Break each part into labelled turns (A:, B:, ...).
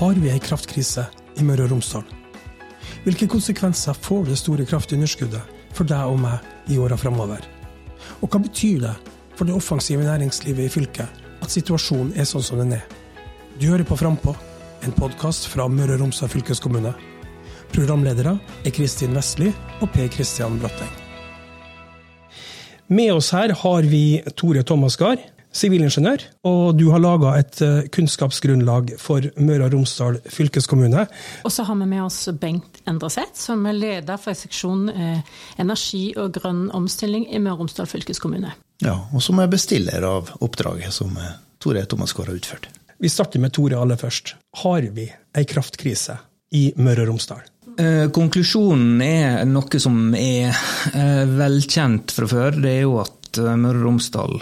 A: Har vi ei kraftkrise i Møre og Romsdal? Hvilke konsekvenser får det store kraftunderskuddet for deg og meg i åra framover? Og hva betyr det for det offensive næringslivet i fylket at situasjonen er sånn som den er? Du hører på Frampå, en podkast fra Møre og Romsdal fylkeskommune. Programledere er Kristin Vestli og Per Kristian Bratteng. Med oss her har vi Tore Thomas Gahr, sivilingeniør, og du har laga et eh, kunnskapsgrunnlag for Møre og Romsdal fylkeskommune.
B: Og så har vi med oss Bengt Endreseth, som er leder for seksjon eh, energi og grønn omstilling i Møre og Romsdal fylkeskommune.
C: Ja, og som er bestiller av oppdraget som eh, Tore Thomas Gahr har utført.
A: Vi starter med Tore aller først. Har vi ei kraftkrise i Møre og Romsdal?
D: Eh, konklusjonen er noe som er velkjent fra før. Det er jo at Eh, Møre og Romsdal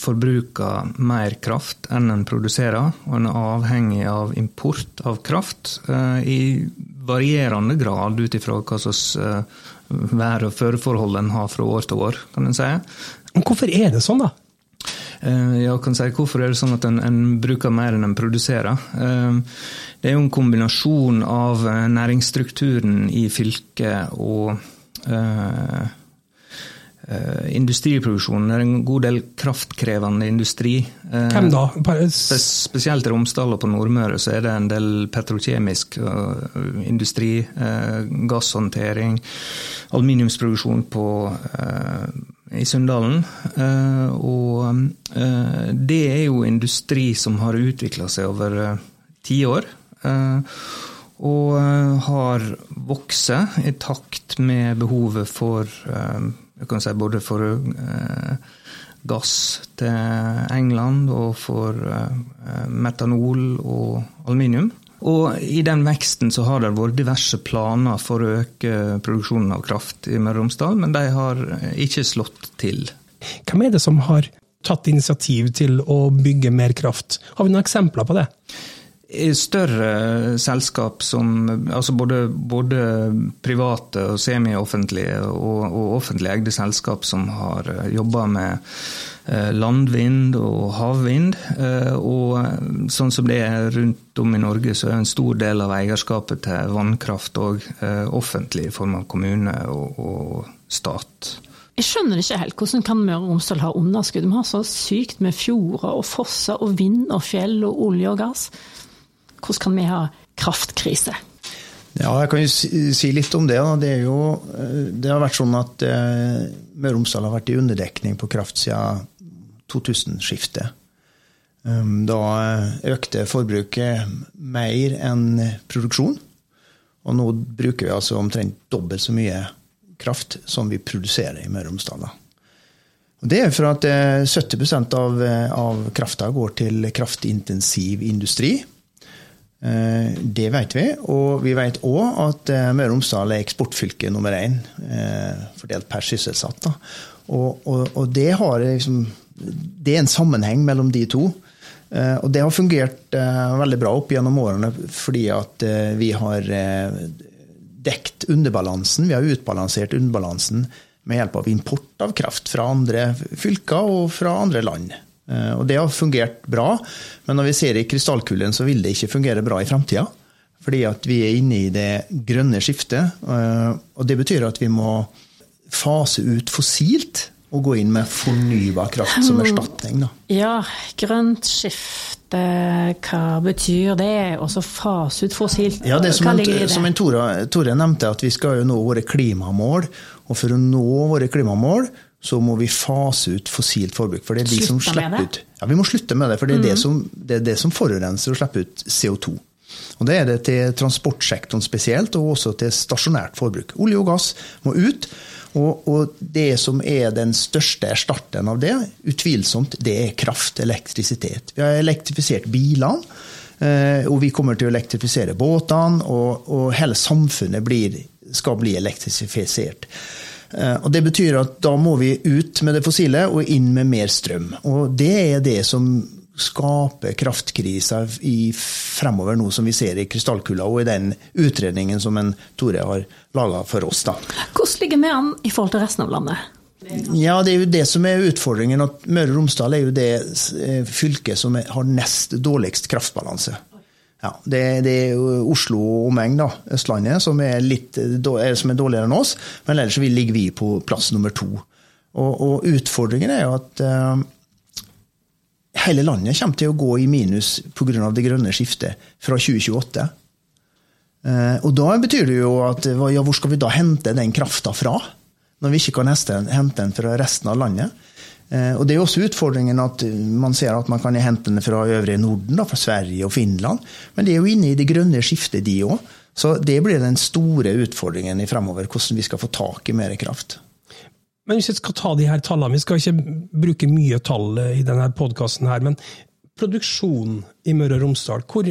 D: forbruker mer kraft enn en produserer, og en er avhengig av import av kraft eh, i varierende grad ut ifra hva slags eh, vær- og føreforhold en har fra år til år, kan en si.
A: Men hvorfor er det sånn, da?
D: Jeg kan si, hvorfor er det sånn at en, en bruker mer enn en produserer? Det er jo en kombinasjon av næringsstrukturen i fylket og industriproduksjonen er en god del kraftkrevende industri.
A: Uh, Hvem da?
D: Spes spesielt i Romsdal og på Nordmøre så er det en del petrokjemisk uh, industri, gasshåndtering, aluminiumsproduksjon på, i Sunndalen. og det er jo industri som har utvikla seg over tiår. og har vokst i takt med behovet for jeg kan si både for eh, gass til England og for eh, metanol og aluminium. Og i den veksten så har det vært diverse planer for å øke produksjonen av kraft i Møre og Romsdal, men de har ikke slått til.
A: Hvem er det som har tatt initiativ til å bygge mer kraft? Har vi noen eksempler på det?
D: Større selskap som altså både, både private og semi-offentlige og, og offentlig eide selskap som har eh, jobba med eh, landvind og havvind. Eh, og sånn som det er rundt om i Norge, så er en stor del av eierskapet til vannkraft òg offentlig i form av kommune og, og stat.
B: Jeg skjønner ikke helt. Hvordan kan Møre og Romsdal ha underskudd? Vi har så sykt med fjorder og fosser og vind og fjell og olje og gass. Hvordan kan vi ha kraftkrise?
C: Ja, jeg kan jo si litt om det. Det, jo, eh, det har vært sånn at eh, Møre og Romsdal har vært i underdekning på kraft siden 2000-skiftet. Um, da eh, økte forbruket mer enn produksjon. Og nå bruker vi altså omtrent dobbelt så mye kraft som vi produserer i Møre og Romsdal. Det er for at 70% av, av krafta går til kraftintensiv industri. Eh, det vet vi. Og vi vet òg at eh, Møre og Romsdal er eksportfylke nummer én eh, fordelt per sysselsatt. Og, og, og det, liksom, det, er en sammenheng mellom de to. Og det har fungert veldig bra opp gjennom årene fordi at vi har dekt underbalansen. Vi har utbalansert underbalansen med hjelp av import av kraft fra andre fylker og fra andre land. Eh, og det har fungert bra, men når vi ser i krystallkulen, så vil det ikke fungere bra i framtida. Fordi at vi er inne i det grønne skiftet. Eh, og det betyr at vi må fase ut fossilt og gå inn med fornybar kraft som erstatning. Da.
B: Ja, grønt skifte, hva betyr det? Og så fase ut fossilt?
C: Ja, det som, det som Tore, Tore nevnte, at vi skal jo nå våre klimamål. Og for å nå våre klimamål, så må vi fase ut fossilt forbruk. For det er de Slutte som slipper ut Ja, vi må slutte med det, for det er, mm. det, som, det, er det som forurenser og slipper ut CO2. Og Det er det til transportsektoren spesielt, og også til stasjonært forbruk. Olje og gass må ut. Og, og det som er den største erstatteren av det, utvilsomt, det er kraft, elektrisitet. Vi har elektrifisert bilene. Eh, og vi kommer til å elektrifisere båtene, og, og hele samfunnet blir, skal bli elektrifisert. Eh, og Det betyr at da må vi ut med det fossile og inn med mer strøm. Og Det er det som skaper kraftkriser i fremover nå, som vi ser i krystallkula og i den utredningen som en Tore har laga for oss. da.
B: Hvordan ligger vi an i forhold til resten av landet?
C: Ja, Det er jo det som er utfordringen. at Møre og Romsdal er jo det eh, fylket som har nest dårligst kraftbalanse. Ja, det, det, er Oslo og omegn, Østlandet, som er, litt, som er dårligere enn oss. Men ellers ligger vi på plass nummer to. Og, og utfordringen er jo at uh, hele landet kommer til å gå i minus pga. det grønne skiftet fra 2028. Uh, og da betyr det jo at ja, hvor skal vi da hente den krafta fra? Når vi ikke kan hente den fra resten av landet. Eh, og Det er også utfordringen at man ser at man kan hente den fra øvrige Norden, da, fra Sverige og Finland. Men de er jo inne i det grønne skiftet, de òg. Så det blir den store utfordringen i fremover, hvordan vi skal få tak i mer kraft.
A: Men hvis jeg skal ta de her tallene, vi skal ikke bruke mye tall i denne podkasten men produksjonen i Møre og Romsdal, hvor,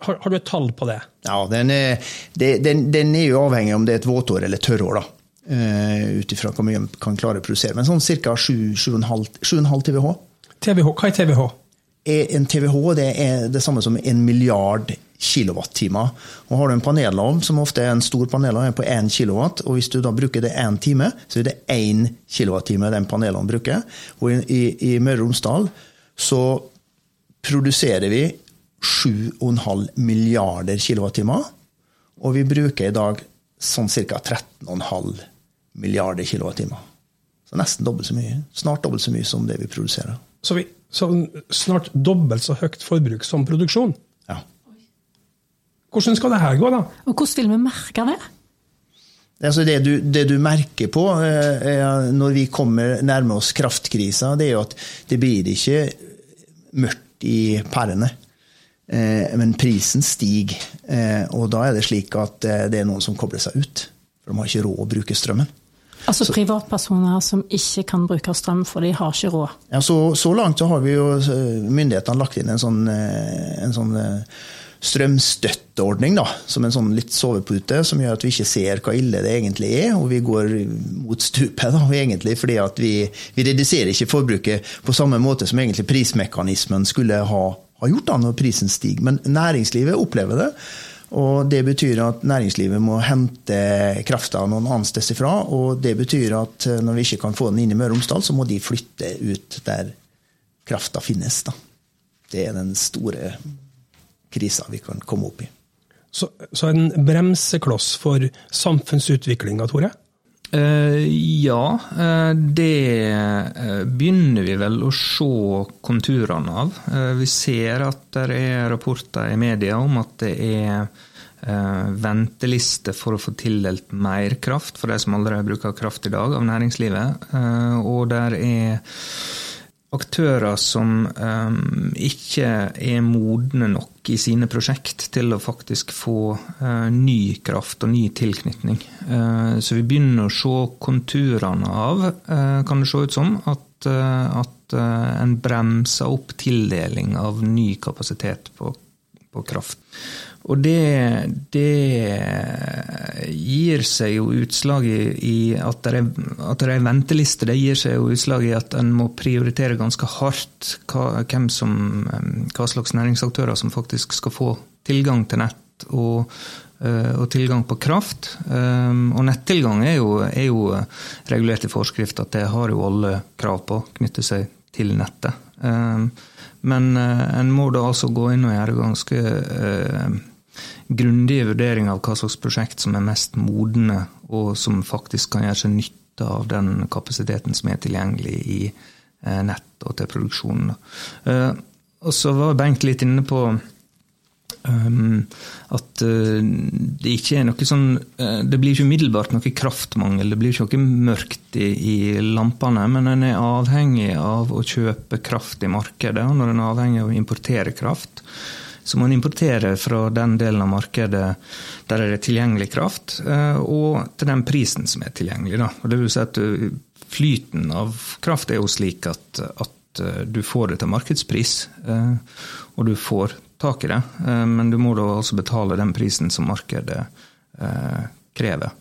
A: har, har, du et tall på det?
C: Ja, den er, den, den er jo avhengig om det er et våtår eller tørrår. da. Uh, Ut ifra hvor mye de kan klare å produsere. Men sånn ca. 7,5 TWh.
A: TVH, Hva er TVH?
C: En TVH det er det samme som en milliard kilowattimer. Og Har du en panelovn, som ofte er en stor panelovn, på 1 kilowatt, og hvis du da bruker det én time, så er det 1 kilowattime den panelovnen bruker. Og i, i, i Møre og Romsdal så produserer vi 7,5 milliarder kilowattimer. Og vi bruker i dag sånn ca. 13,5 milliarder kilowattimer. Så nesten dobbelt så mye. Snart dobbelt så mye som det vi produserer.
A: Så, vi, så snart dobbelt så høyt forbruk som produksjon?
C: Ja.
A: Hvordan skal det her gå, da?
B: Og hvordan vil vi merke det?
C: Altså det, du, det, du, merker på eh, når vi kommer nærme oss kraftkrisa, det er jo at det blir ikke mørkt i pærene. Eh, men prisen stiger. Eh, og da er det slik at det er noen som kobler seg ut. For de har ikke råd å bruke strømmen.
B: Altså privatpersoner som ikke kan bruke strøm, for de har ikke råd?
C: Ja, Så, så langt så har vi jo myndighetene lagt inn en sånn, en sånn strømstøtteordning, da, som en sånn litt sovepute, som gjør at vi ikke ser hva ille det egentlig er, og vi går mot stupet, da, egentlig, fordi at vi, vi reduserer ikke forbruket på samme måte som egentlig prismekanismen skulle ha, ha gjort da når prisen stiger. Men næringslivet opplever det. Og Det betyr at næringslivet må hente krafta noen annensteds ifra. Og det betyr at eh, når vi ikke kan få den inn i Møre og Romsdal, så må de flytte ut der krafta finnes. Da. Det er den store krisa vi kan komme opp i.
A: Så, så en bremsekloss for samfunnsutviklinga, Tore?
D: Uh, ja, uh, det uh, begynner vi vel å se konturene av. vi ser at det er rapporter i media om at det er venteliste for å få tildelt mer kraft for de som allerede bruker kraft i dag, av næringslivet. og der er aktører som ikke er modne nok i sine prosjekt til å faktisk få uh, ny kraft og ny tilknytning. Uh, så vi begynner å se konturene av, uh, kan det se ut som, at, at en bremser opp tildeling av ny kapasitet på, på kraft. Og det, det, gir seg jo utslag i, i at, det er, at venteliste. Det gir seg jo utslag i at en må prioritere ganske hardt hva, som, hva slags næringsaktører som faktisk skal få tilgang til nett og, eh, og tilgang på kraft. Eh, og nettilgang er jo, er jo regulert i forskrift at det har jo alle krav på, knytte seg til nettet. Eh, men en må da altså gå inn og gjøre ganske grundige vurderinger av hva slags prosjekt som er mest modne, og som faktisk kan gjøre seg nytte av den kapasiteten som er tilgjengelig i eh, nett og til produksjonen. Eh, og så var Bengt litt inne på um, at uh, det ikke er noe sånn uh, Det blir ikke umiddelbart noe kraftmangel, det blir ikke noe mørkt i, i lampene, men en er avhengig av å kjøpe kraft i markedet. Og når en er avhengig av å importere kraft, så man importerer fra den delen av markedet der er det tilgjengelig kraft, eh, og til den prisen som er tilgjengelig. Det vil si at eh, Flyten av kraft er jo slik at, at eh, du får det til markedspris, og du får tak i det. Men du må da også betale den prisen som markedet krever.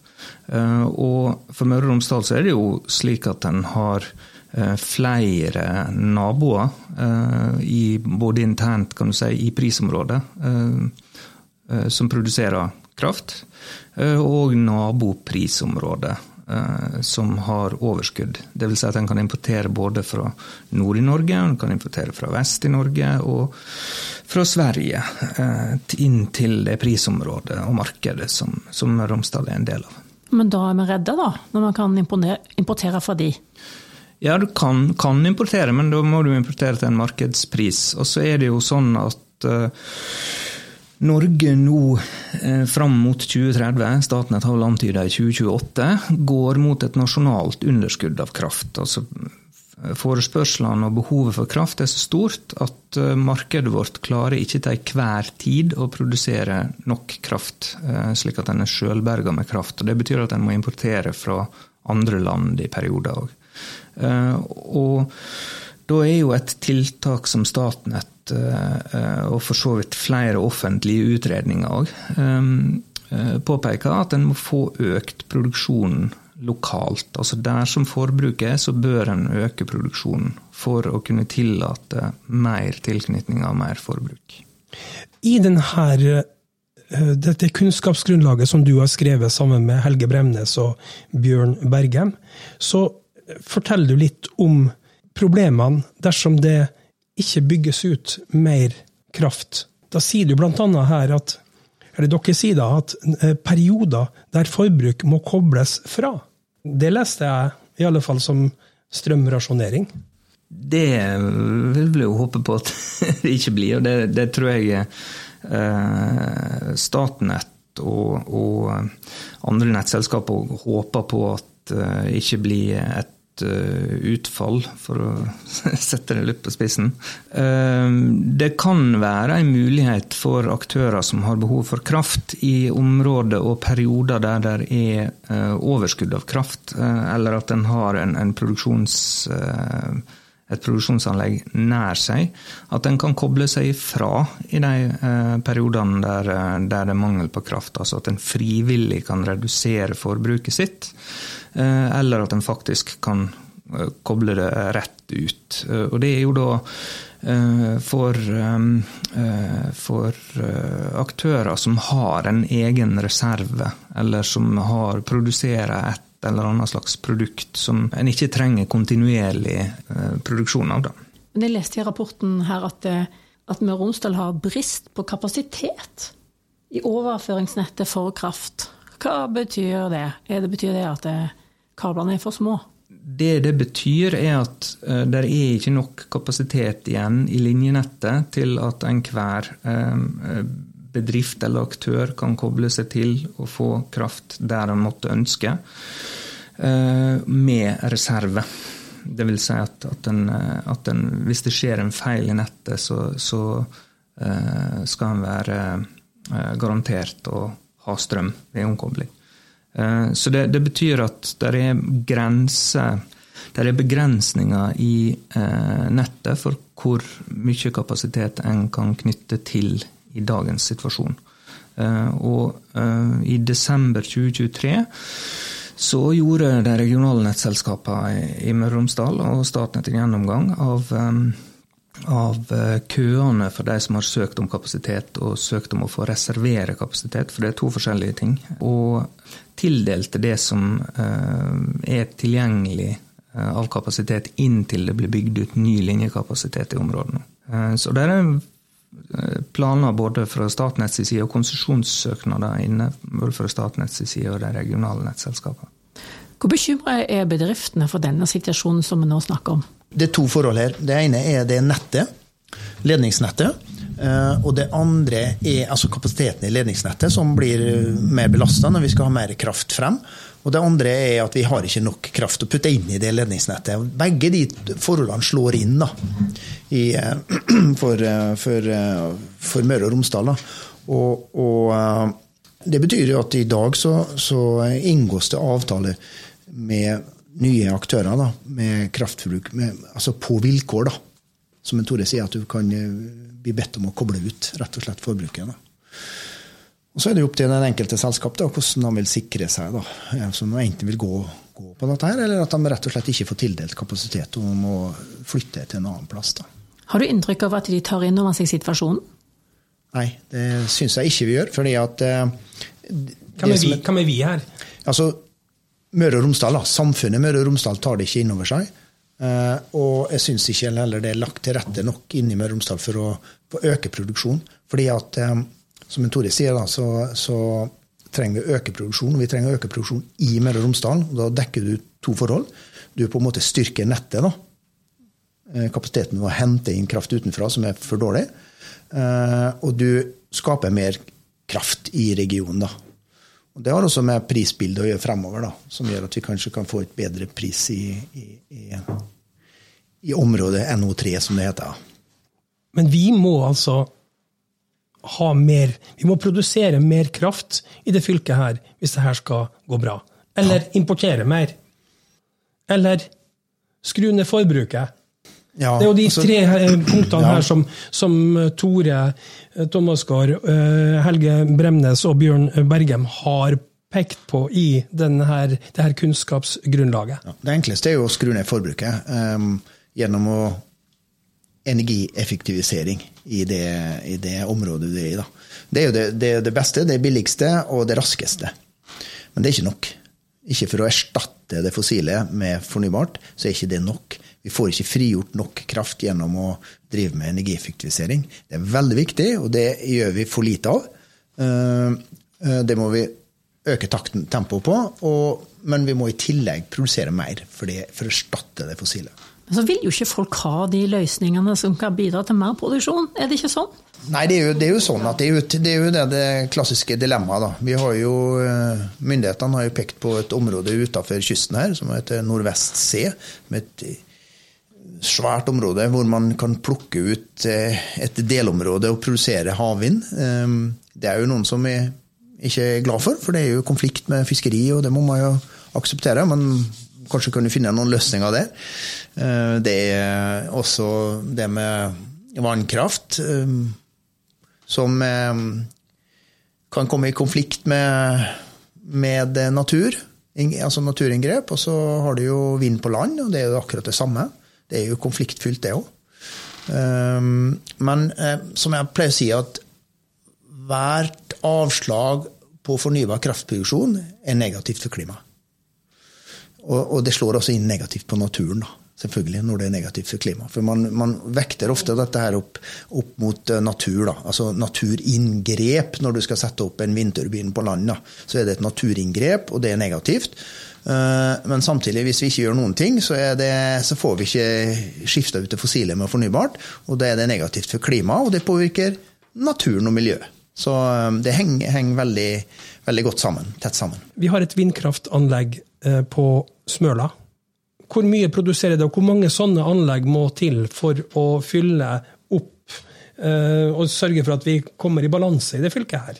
D: Og for Møre og Romsdal så er det jo slik at en har flere naboer, eh, i, både internt kan du si, i prisområdet, eh, som produserer kraft, og naboprisområdet. eh, som har overskudd. Dvs. Si at en kan importere både fra nord i Norge, en kan importere fra vest i Norge og fra Sverige eh, inn til det prisområdet og markedet som, som Romsdal er en del av.
B: Men da er vi redde, da, når man kan importere fra de?
D: Ja, du kan, kan, importere, men da må du importere til en markedspris. Og så er det jo sånn at uh, Norge nå eh, fram mot 2030, Statnett har vel antyda i 2028, går mot et nasjonalt underskudd av kraft. Altså Forespørslene og behovet for kraft er så stort at uh, markedet vårt klarer ikke til enhver tid å produsere nok kraft, uh, slik at en er sjølberga med kraft. Og Det betyr at en må importere fra andre land i perioder òg. Eh, og da er jo et tiltak som Statnett, eh, og for så vidt flere offentlige utredninger òg, eh, påpeker at en må få økt produksjonen lokalt. Altså Der som forbruket er, så bør en øke produksjonen for å kunne tillate mer tilknytning av mer forbruk.
A: I denne, dette kunnskapsgrunnlaget som du har skrevet sammen med Helge Bremnes og Bjørn Bergem, så forteller du litt om problemene dersom det ikke bygges ut mer kraft. Da sier du bl.a. her at eller dere sier da at eh, perioder der forbruk må kobles fra. Det leste jeg i alle fall som strømrasjonering.
D: Det vil vi jo håpe på at det ikke blir, og det, det tror jeg eh, Statnett og, og andre nettselskaper håper på at eh, ikke blir et Eh, utfall, for å sette det litt på spissen. Eh, det kan være en mulighet for aktører som har behov for kraft i områder og perioder der det er eh, overskudd av kraft, eller at en har en, en produksjons et produksjonsanlegg nær seg, at en kan koble seg fra i de eh, periodene der, der, det er mangel på kraft. Altså at en frivillig kan redusere forbruket sitt. Eh, eller at en faktisk kan eh, koble det rett ut. Eh, og det er jo da for, for aktører som har en egen reserve, eller som har produserer et eller annet slags produkt som en ikke trenger kontinuerlig produksjon av. Da.
B: Men jeg leste i rapporten her at, at Møre og Romsdal har brist på kapasitet i overføringsnettet for kraft. Hva betyr det? Er det betyr det at kablene er for små?
D: Det det betyr, er at det er ikke nok kapasitet igjen i linjenettet til at enhver uh, bedrift eller aktør kan koble seg til og få kraft der en måtte ønske, uh, med reserve. Det vil si at, at, den, at den, hvis det skjer en feil i nettet, så, så skal en være garantert å ha strøm ved omkobling. Eh, så det, det betyr at det er grenser det er begrensninger i eh, nettet for hvor mye kapasitet en kan knytte til i dagens situasjon. Eh, og i desember 2023 så gjorde de regionale nettselskapene i Møre og Romsdal og Statnett en gjennomgang av av eh, køene for de som har søkt om kapasitet og søkt om å få reservere kapasitet, for det er to forskjellige ting. Og tildelte det som eh, er tilgjengelig eh, av kapasitet inntil det blir bygd ut ny linjekapasitet i områdene. Så det er planer både fra Statnetts side og konsesjonssøknader inne både fra Statnetts side og de regionale nettselskapene.
B: Hvor bekymra er bedriftene for denne situasjonen som vi nå snakker om?
C: Det er to forhold her. Det ene er det nettet, ledningsnettet. Eh, og det andre er altså kapasiteten i ledningsnettet, som blir eh, mer belasta når vi skal ha mer kraft frem. Og det andre er at vi har ikke nok kraft å putte inn i det ledningsnettet. Begge de forholdene slår inn da, i, eh, for, for, for, Møre og Romsdal. Og, og, det betyr jo at i dag så, så inngås det avtaler med nye aktører da, med kraftforbruk med, altså på vilkår. da. Som Tore sier, at du kan eh, bli bedt om å koble ut rett og slett forbruket. da. Og Så er det opp til den enkelte selskap da, hvordan de vil sikre seg. da. Som enten vil gå, gå, på dette, her, eller at de rett og slett ikke får tildelt kapasitet og må flytte til en annen plass. da.
B: Har du inntrykk av at de tar inn over seg situasjonen?
C: Nei, det syns jeg ikke vi gjør. fordi at... Eh,
A: hvem, er vi, hvem er vi her?
C: Altså, Møre og Romsdal, da, samfunnet Møre og Romsdal tar det ikke inn over seg. Eh, og jeg syns ikke heller det er lagt til rette nok inn i Møre og Romsdal for å, for øke produksjonen. Fordi at, eh, som Tore sier, da, så, så, trenger vi å øke produksjonen. Vi trenger å øke produksjonen i Møre og Romsdal. og Da dekker du to forhold. Du på en måte styrker nettet. da, eh, Kapasiteten ved å hente inn kraft utenfra som er for dårlig. Og du skaper mer kraft i regionen. da. Og Det har også med prisbildet å gjøre fremover, da, som gjør at vi kanskje kan få et bedre pris i, i, i, i området NO3, som det heter.
A: Men vi må altså ha mer Vi må produsere mer kraft i det fylket her hvis det her skal gå bra. Eller ja. importere mer. Eller skru ned forbruket. Ja, det er jo de altså, tre eh, punktene ja. her som, som, eh, Tore Thomasgaard, Helge Bremnes og Bjørn Bergem har pekt på i denne, det her kunnskapsgrunnlaget. Ja,
C: det enkleste er jo å skru ned forbruket um, gjennom å energieffektivisering i det, i det, området du er i. Da. Det er jo det, det, det, beste, det billigste og det raskeste. Men det er ikke nok. Ikke for å erstatte det fossile med fornybart, så er ikke det nok. Vi får ikke frigjort nok kraft gjennom å drive med energieffektivisering. Det er veldig viktig, og det gjør vi for lite av. Eh, eh, det må vi øke takten, tempoet på, og, men vi må i tillegg produsere mer for, for å erstatte det fossile.
B: Så vil jo ikke folk ha de løsningene som kan bidra til mer produksjon, er det ikke sånn?
C: Nei, det er jo, det er jo sånn at det er jo det, er jo det, det klassiske dilemmaet. Vi har jo, eh, Myndighetene har jo pekt på et område utenfor kysten her som heter Nordvest C. med et svært område hvor man kan plukke ut eh, et delområde og produsere havvind. Ehm, det er jo noen som er ikke er glad for, for det er jo konflikt med fiskeri, og det må man jo akseptere. Men kanskje kan du finne noen løsninger der. Eh, det er også det med vannkraft, ehm, som ehm, kan komme i konflikt med, med natur altså naturinngrep, og så har du jo vind på land, og det er jo akkurat det samme. Det er jo konfliktfylt, det òg. Men eh, som jeg pleier å si, at hvert avslag på fornybar kraftproduksjon er negativt for klimaet. Og, det slår også inn negativt på naturen, da. Selvfølgelig, når det er negativt for klimaet. For man, man vekter ofte dette her opp, opp mot eh, natur. da, Altså naturinngrep når du skal sette opp en vindturbin på land. da, Så er det et naturinngrep, og det er negativt. Eh, men samtidig, hvis vi ikke gjør noen ting, så, det, så får vi ikke skifta ut det fossile med fornybart. Og da er det negativt for klimaet, og det påvirker naturen og miljøet. Så eh, det henger, henger veldig, veldig, godt sammen, tett sammen.
A: Vi har et vindkraftanlegg på Smøla. Hvor mye produserer det, og hvor mange sånne anlegg må til for å fylle opp og sørge for at vi kommer i balanse i det fylket her?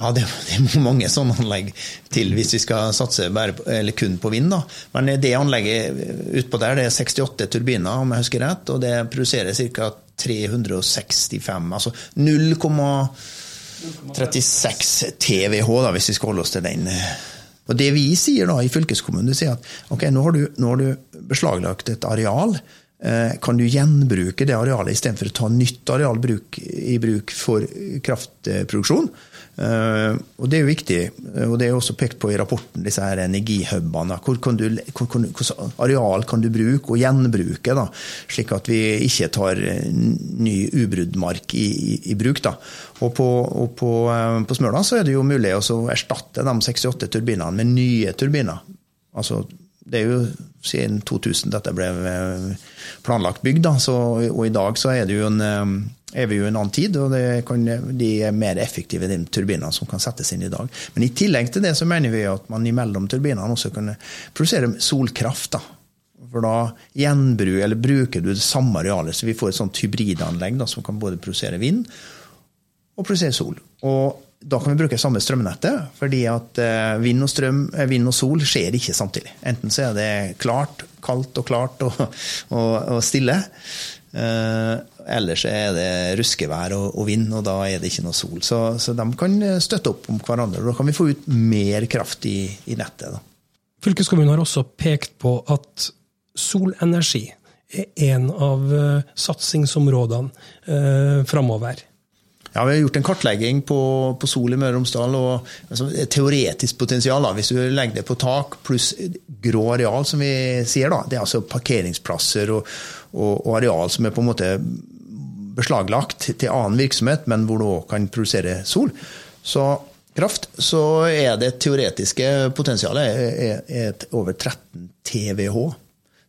C: Ja, det, det, er mange sånne anlegg til hvis vi skal satse på, kun på vind. Da. Men det anlegget utpå der det er 68 turbiner, om jeg husker rett, og det produserer ca. 365, altså 0,36 TWh, hvis vi skal holde oss til den. Og Det vi sier da i fylkeskommunen, sier at ok, nå har, du, nå har du beslaglagt et areal. Eh, kan du gjenbruke det arealet istedenfor å ta nytt areal i bruk for kraftproduksjon? Eh, og Det er jo viktig, og det er også pekt på i rapporten, disse her energihubene. Hvor, hvor, areal kan du bruke og gjenbruke, da, slik at vi ikke tar ny ubrudd i, i, i, bruk. Da. Og På, og på, eh, på Smøla så er det jo mulig å erstatte de 68 turbinene med nye turbiner. Altså, det er jo siden 2000 dette ble eh, planlagt bygd, da, så, og i dag så er det jo en er vi jo i en annen tid, og kan, de er mer effektive, de turbinene som kan settes inn i dag. Men i tillegg til det så mener vi at man imellom turbinene også kan produsere solkraft. da. For da gjenbru, eller bruker du det samme arealet, så vi får et sånt hybridanlegg da, som kan både produsere vind og produsere sol. Og da kan vi bruke samme strømnettet, fordi at eh, vind og, strøm, eh, vind og sol skjer ikke samtidig. Enten så er det klart, kaldt og klart og, og, og stille. Eh, ellers er det ruskevær og, og, vind, og da er det ikke noe sol. Så, så, de kan støtte opp om hverandre. Da kan vi få ut mer kraft i, i nettet. Da.
A: Fylkeskommunen har også pekt på at solenergi er en av uh, satsingsområdene eh, framover.
C: Ja, Vi har gjort en kartlegging på, på Sol i Møre og Romsdal. altså, Teoretisk potensial, da, hvis du legger det på tak, pluss grå areal, som vi sier. da, Det er altså parkeringsplasser og, og, og areal som er på en måte beslaglagt til annen virksomhet, men hvor du òg kan produsere sol. Så kraft, så er det teoretiske potensialet er, er over 13 TWh.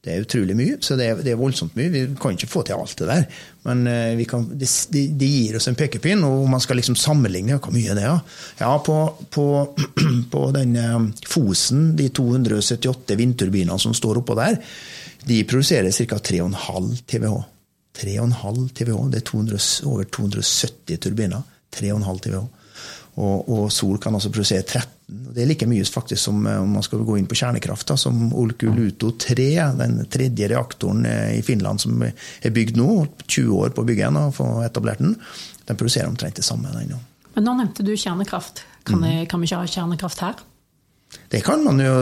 C: Det er utrolig mye, så det er, det er, voldsomt mye. Vi kan ikke få til alt det der. Men uh, kan, det, de, de, gir oss en pekepinn, og man skal liksom sammenligne hvor mye det er Ja, på, på, på den uh, Fosen, de 278 vindturbinene som står oppå der, de produserer ca. 3,5 TWh. 3,5 TWh, Det er 200, over 270 turbiner. 3,5 TWh. Og, og, Sol kan altså produsere 13. Det er like mye faktisk som eh, om man skal gå inn på kjernekraft, da, som Olkuluto 3, den tredje reaktoren eh, i Finland som er bygd nå. 20 år på å bygge den og få etablert den. Den produserer omtrent det samme. Den,
B: Men nå nevnte du kjernekraft. Kan, mm. kan, vi ikke ha kjernekraft her?
C: Det kan man jo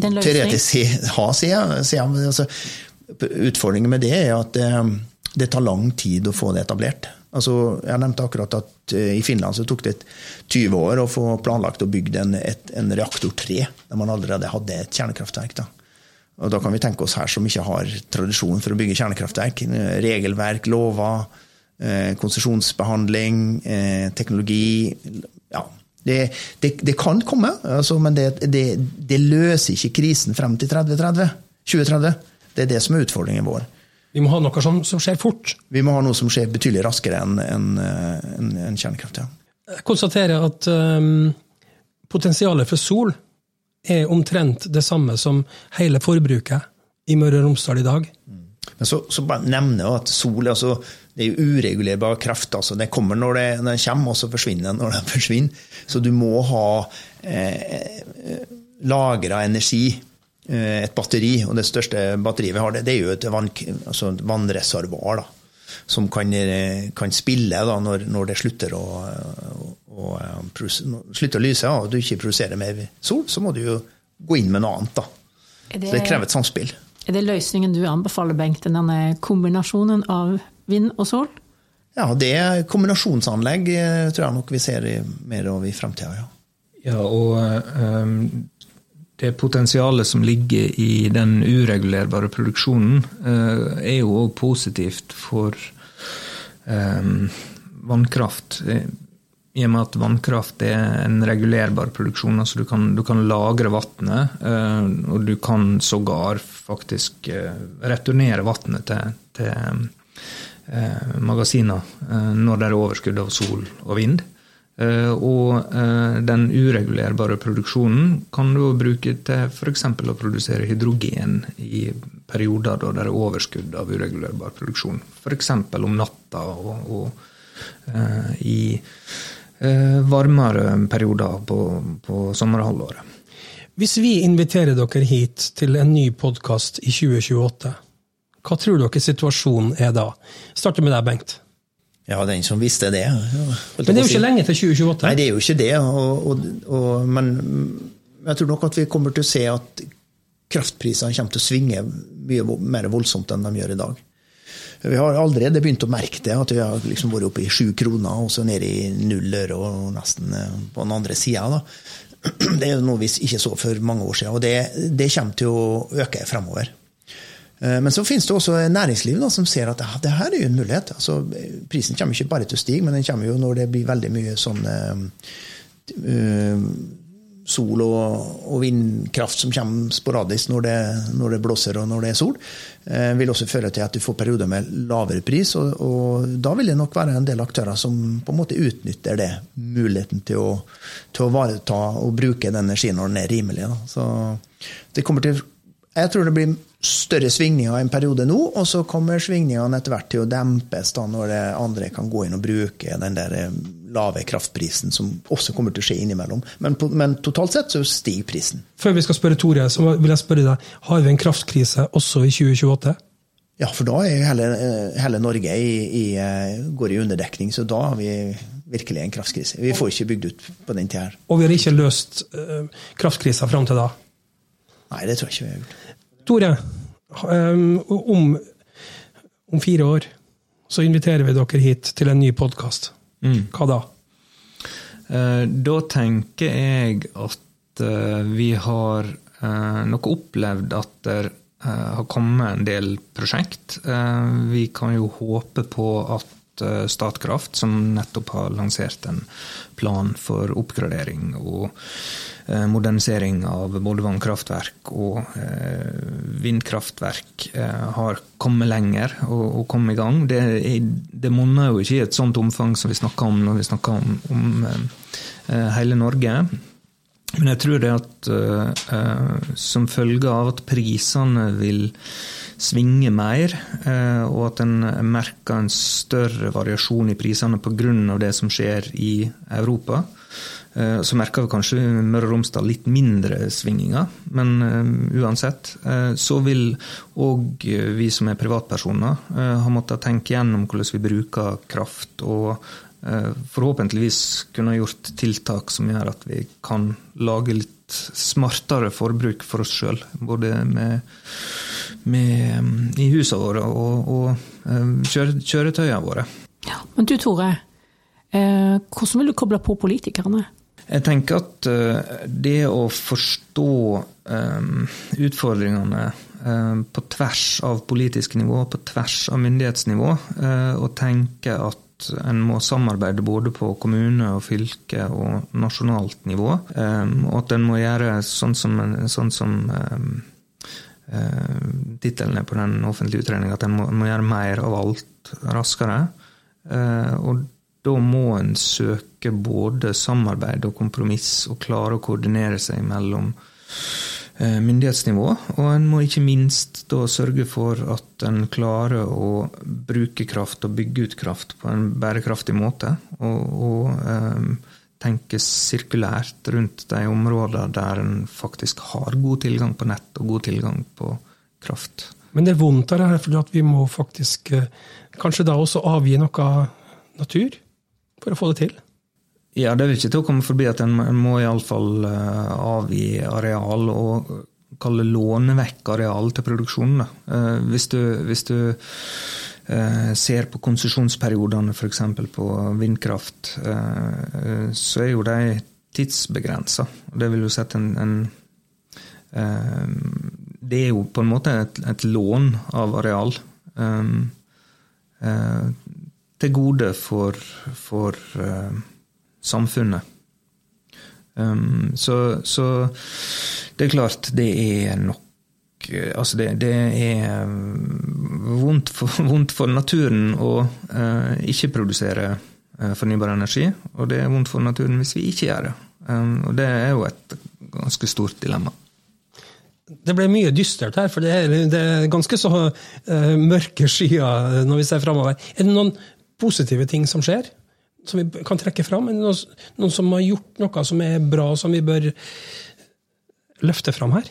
C: teoretisk ha, sier jeg. Altså, utfordringen med det er at det, eh, det tar lang tid å få det etablert. Altså, jeg nevnte akkurat at uh, i Finland så tok det 20 år å få planlagt og bygd en, et, en reaktor 3, der man allerede hadde et kjernekraftverk. Da. Og da kan vi tenke oss her som ikke har tradisjon for å bygge kjernekraftverk. Regelverk, lover, uh, konsesjonsbehandling, uh, teknologi. Ja, det, det, det, kan komme, altså, men det, det, løser ikke krisen frem til 3030, 2030. Det er det som er utfordringen vår.
A: Vi må ha noe som, som, skjer fort.
C: Vi må ha noe som skjer betydelig raskere enn en, en, en kjernekraft. Ja.
A: Jeg konstaterer at um, potensialet for sol er omtrent det samme som hele forbruket i Møre og Romsdal i dag.
C: Men så, så bare nevne at sol altså, det er uregulerbar kraft. altså Den kommer når, det, den kommer, og så forsvinner den når den forsvinner. Så du må ha eh, eh lagra energi et batteri, og det største batteriet vi har, det, er jo et vann, altså vannreservoar. Som kan, eh, kan spille da, når, når, det slutter å, å, å, eh, slutter å lyse, og du ikke produserer mer sol, så må du jo gå inn med noe annet. da. Det, så det krever et samspill.
B: Er det løsningen du anbefaler, Bengt, denne kombinasjonen av vind og sol?
C: Ja, det er kombinasjonsanlegg tror jeg nok vi ser mer av i fremtida, Ja.
D: ja, og um det potensialet som ligger i den uregulerbare produksjonen, eh, er jo òg positivt for um, vannkraft. I og med at vannkraft er en regulerbar produksjon. altså Du kan, du kan lagre vannet, og du kan sågar faktisk returnere vannet til, til magasiner når det er overskudd av sol og vind. Eh, og eh, den uregulerbare produksjonen kan du bruke til f.eks. å produsere hydrogen i perioder da det er overskudd av uregulerbar produksjon. F.eks. om natta og, og uh, i varmere perioder på, på sommerhalvåret.
A: Hvis vi inviterer dere hit til en ny podkast i 2028, hva tror dere situasjonen er da? Starter med deg, Bengt.
C: Ja, den som visste det.
A: Men det er jo ikke lenge til 2028?
C: Nei, det er jo ikke det. Og, og, og, men jeg tror nok at vi kommer til å se at kraftprisene kommer til å svinge mye mer voldsomt enn de gjør i dag. Vi har allerede begynt å merke det, at vi har liksom vært oppe i sju kroner og så nede i null øre og nesten eh, på den andre sida. Det er noe vi ikke så for mange år siden, og det, det kommer til å øke fremover. Eh, men så finnes det også næringsliv da, som ser at ja, det her er jo en mulighet. Altså, prisen kommer ikke bare til å stige, men den kommer jo når det blir veldig mye sånn uh, sol og, og, vindkraft som kommer sporadisk når det, når det, blåser og når det er sol. Uh, vil også føre til at du får perioder med lavere pris. Og, og, da vil det nok være en del aktører som på en måte utnytter det. Muligheten til å, til å vareta og bruke den energien når den er rimelig. Da. Så det kommer til jeg tror det blir større svingninger en periode nå, og så kommer svingningene etter hvert til å dempes da når det andre kan gå inn og bruke den der eh, lave kraftprisen, som også kommer til å skje innimellom. Men, men totalt sett så stiger prisen.
A: Før vi skal spørre Tore, så vil jeg spørre deg, har vi en kraftkrise også i 2028?
C: Ja, for da er hele, eh, hele Norge i, i, eh, går i underdekning, så da har vi virkelig en kraftkrise. Vi får ikke bygd ut på den tida her.
A: Og vi har ikke løst kraftkrisa fram til da?
C: Nei, det tror jeg ikke vi har gjort.
A: Tore, um, om, om, fire år så inviterer vi dere hit til en ny podkast. Hva da?
D: Eh, Da tenker jeg at eh, vi har eh, nok opplevd at det har kommet en del prosjekt. Vi kan jo håpe på at Statkraft, som nettopp har lansert en plan for oppgradering og modernisering av både vannkraftverk og eh, vindkraftverk, eh, har kommet lenger og, kommet i gang. Det, det monner jo ikke i et sånt omfang som vi snakker om når vi snakker om, om eh, eh, hele Norge. Men jeg tror det at eh, eh, som følge av at prisene vil svinge mer, eh, og at en merker en større variasjon i prisene pga. det som skjer i Europa, eh, så merker vi kanskje Møre og Romsdal litt mindre svingninger. Men eh, uansett eh, så vil òg vi som er privatpersoner eh, ha måttet tenke gjennom hvordan vi bruker kraft. og eh, Forhåpentligvis kunne gjort tiltak som gjør at vi kan lage litt smartere forbruk for oss sjøl. Både med, med, i husene våre og, og eh, kjøretøyene våre.
B: Ja, Men du Tore, eh, hvordan vil du koble på politikerne?
D: Jeg tenker at eh, det å forstå eh, utfordringene eh, på tvers av politisk nivå, på tvers av myndighetsnivå, eh, og tenke at en må samarbeide både på kommune- og fylke- og nasjonalt nivå, eh, og at en må gjøre sånn som, sånn som eh, eh, tittelen er på den offentlige utredninga, at en må, må gjøre mer av alt raskere. Eh, og da må en søke både samarbeid og kompromiss og klare å koordinere seg mellom eh, myndighetsnivå. Og en må ikke minst da sørge for at en klarer å bruke kraft og bygge ut kraft på en bærekraftig måte. Og, og um, tenke sirkulært rundt de områdene der en faktisk har god tilgang på nett og god tilgang på kraft.
A: Men det er vondt av det her, at vi må faktisk eh, kanskje da også avgi noe natur for å få det til.
D: Ja, det er ikke til å komme forbi at en, må iallfall uh, avgi areal og kalle låne vekk areal til produksjonen. Eh, hvis du, hvis du eh, ser på konsesjonsperiodene f.eks. på vindkraft, eh, eh, så er jo de tidsbegrensa. Det vil jo sette en, en eh, Det er jo på en måte et, et lån av areal. Eh, eh, til gode for, for uh, samfunnet. Um, så, så det er klart, det er nok eh, Altså, det, det er um, vondt for, vondt for naturen å eh, ikke produsere eh, fornybar energi, og det er vondt for naturen hvis vi ikke gjør det. Um, og det er jo et ganske stort dilemma.
A: Det ble mye dystert her, for det er, det er ganske så uh, mørke skyer når vi ser framover. Er det noen positive ting som skjer, som vi kan trekke fram? Det noen, noen som har gjort noe som er bra, som vi bør løfte fram her?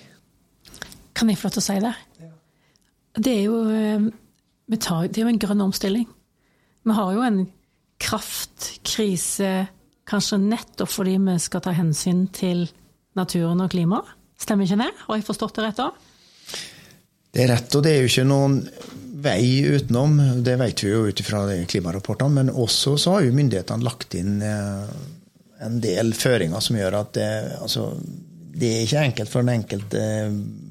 B: Kan jeg få lov til å si det? Det er jo, eh, vi tar, det er jo en grønn omstilling. Vi har jo en kraftkrise kanskje nettopp fordi vi skal ta hensyn til naturen og klimaet. Stemmer ikke det? Har jeg forstått det rett da?
C: Det er rett, og det er jo ikke noen vei utenom. Det vet vi jo ut ifra klimarapportene. Men også så har jo myndighetene lagt inn eh, en del føringer som gjør at det, altså, det er ikke enkelt for den enkelte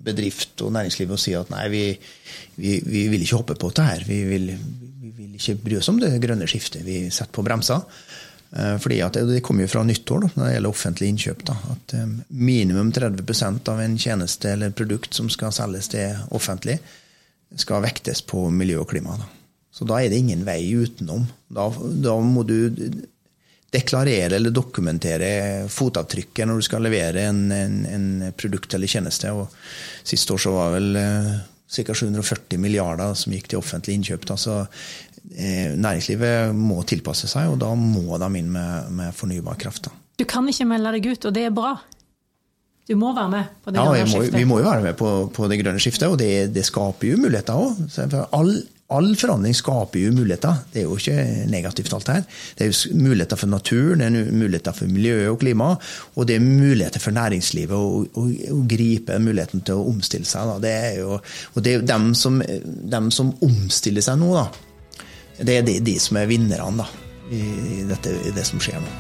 C: bedrift og næringsliv å si at nei, vi, vi, vi vil ikke hoppe på dette her. Vi vil, vi vil ikke bry oss om det grønne skiftet. Vi setter på bremsa. Eh, Fordi at det, kommer jo fra nyttår da, når det gjelder offentlige innkjøp. Da, at eh, minimum 30% av en tjeneste eller produkt som skal selges til offentlig, skal vektes på miljø og klima. Da. Så da er det ingen vei utenom. Da, da må du deklarere eller dokumentere fotavtrykket når du skal levere en, en, en produkt eller tjeneste. Og sist år så var vel eh, ca. 740 milliarder som gikk til offentlig innkjøp. Da. Så eh, næringslivet må tilpasse seg, og da må de inn med, med fornybar kraft. Da.
B: Du kan ikke melde deg ut, og det er bra. Du må være med på det
C: Ja,
B: grønne skiftet.
C: Ja, vi må jo være med på, på det grønne skiftet, og det, det skaper jo muligheter òg. All, all forandring skaper jo muligheter. Det er jo ikke negativt, alt her. Det er jo muligheter for naturen, det er muligheter for miljøet og klima, og det er muligheter for næringslivet å, å, å gripe muligheten til å omstille seg. Da. Det er jo, og det er jo dem som, dem som omstiller seg nå, da. Det er de, de som er vinnerne, da. i, dette, i det som skjer nå.